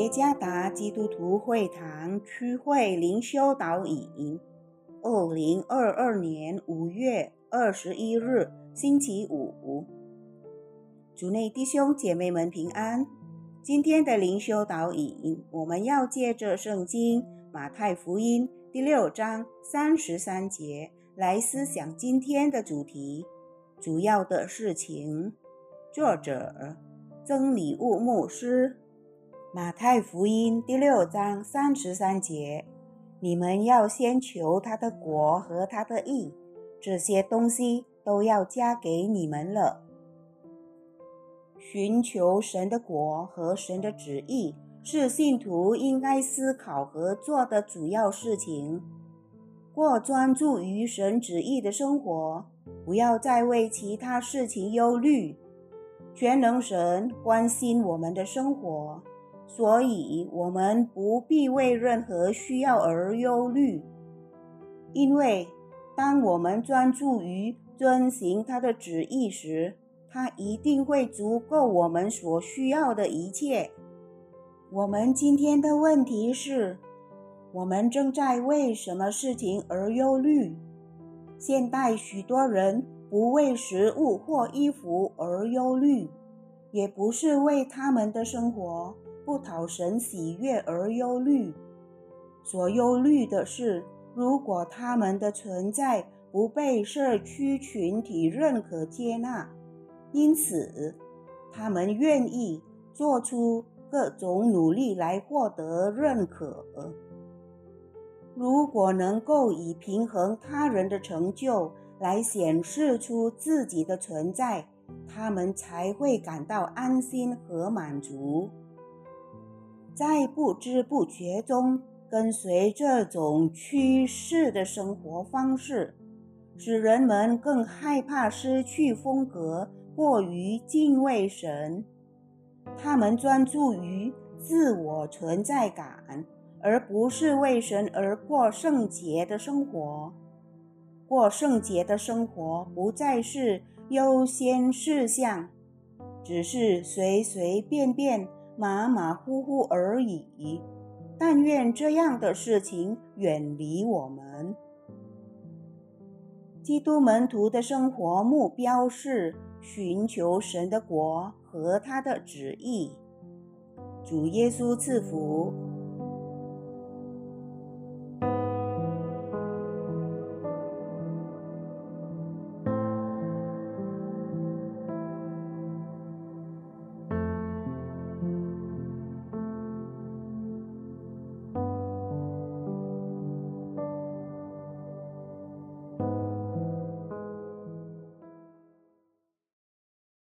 耶加达基督徒会堂区会灵修导引，二零二二年五月二十一日星期五，主内弟兄姐妹们平安。今天的灵修导引，我们要借着圣经马太福音第六章三十三节来思想今天的主题：主要的事情。作者曾礼物牧师。马太福音第六章三十三节：你们要先求他的国和他的义，这些东西都要加给你们了。寻求神的国和神的旨意，是信徒应该思考和做的主要事情。过专注于神旨意的生活，不要再为其他事情忧虑。全能神关心我们的生活。所以，我们不必为任何需要而忧虑，因为当我们专注于遵行他的旨意时，他一定会足够我们所需要的一切。我们今天的问题是：我们正在为什么事情而忧虑？现代许多人不为食物或衣服而忧虑，也不是为他们的生活。不讨神喜悦而忧虑，所忧虑的是，如果他们的存在不被社区群体认可接纳，因此他们愿意做出各种努力来获得认可。如果能够以平衡他人的成就来显示出自己的存在，他们才会感到安心和满足。在不知不觉中跟随这种趋势的生活方式，使人们更害怕失去风格，过于敬畏神。他们专注于自我存在感，而不是为神而过圣洁的生活。过圣洁的生活不再是优先事项，只是随随便便。马马虎虎而已，但愿这样的事情远离我们。基督门徒的生活目标是寻求神的国和他的旨意。主耶稣赐福。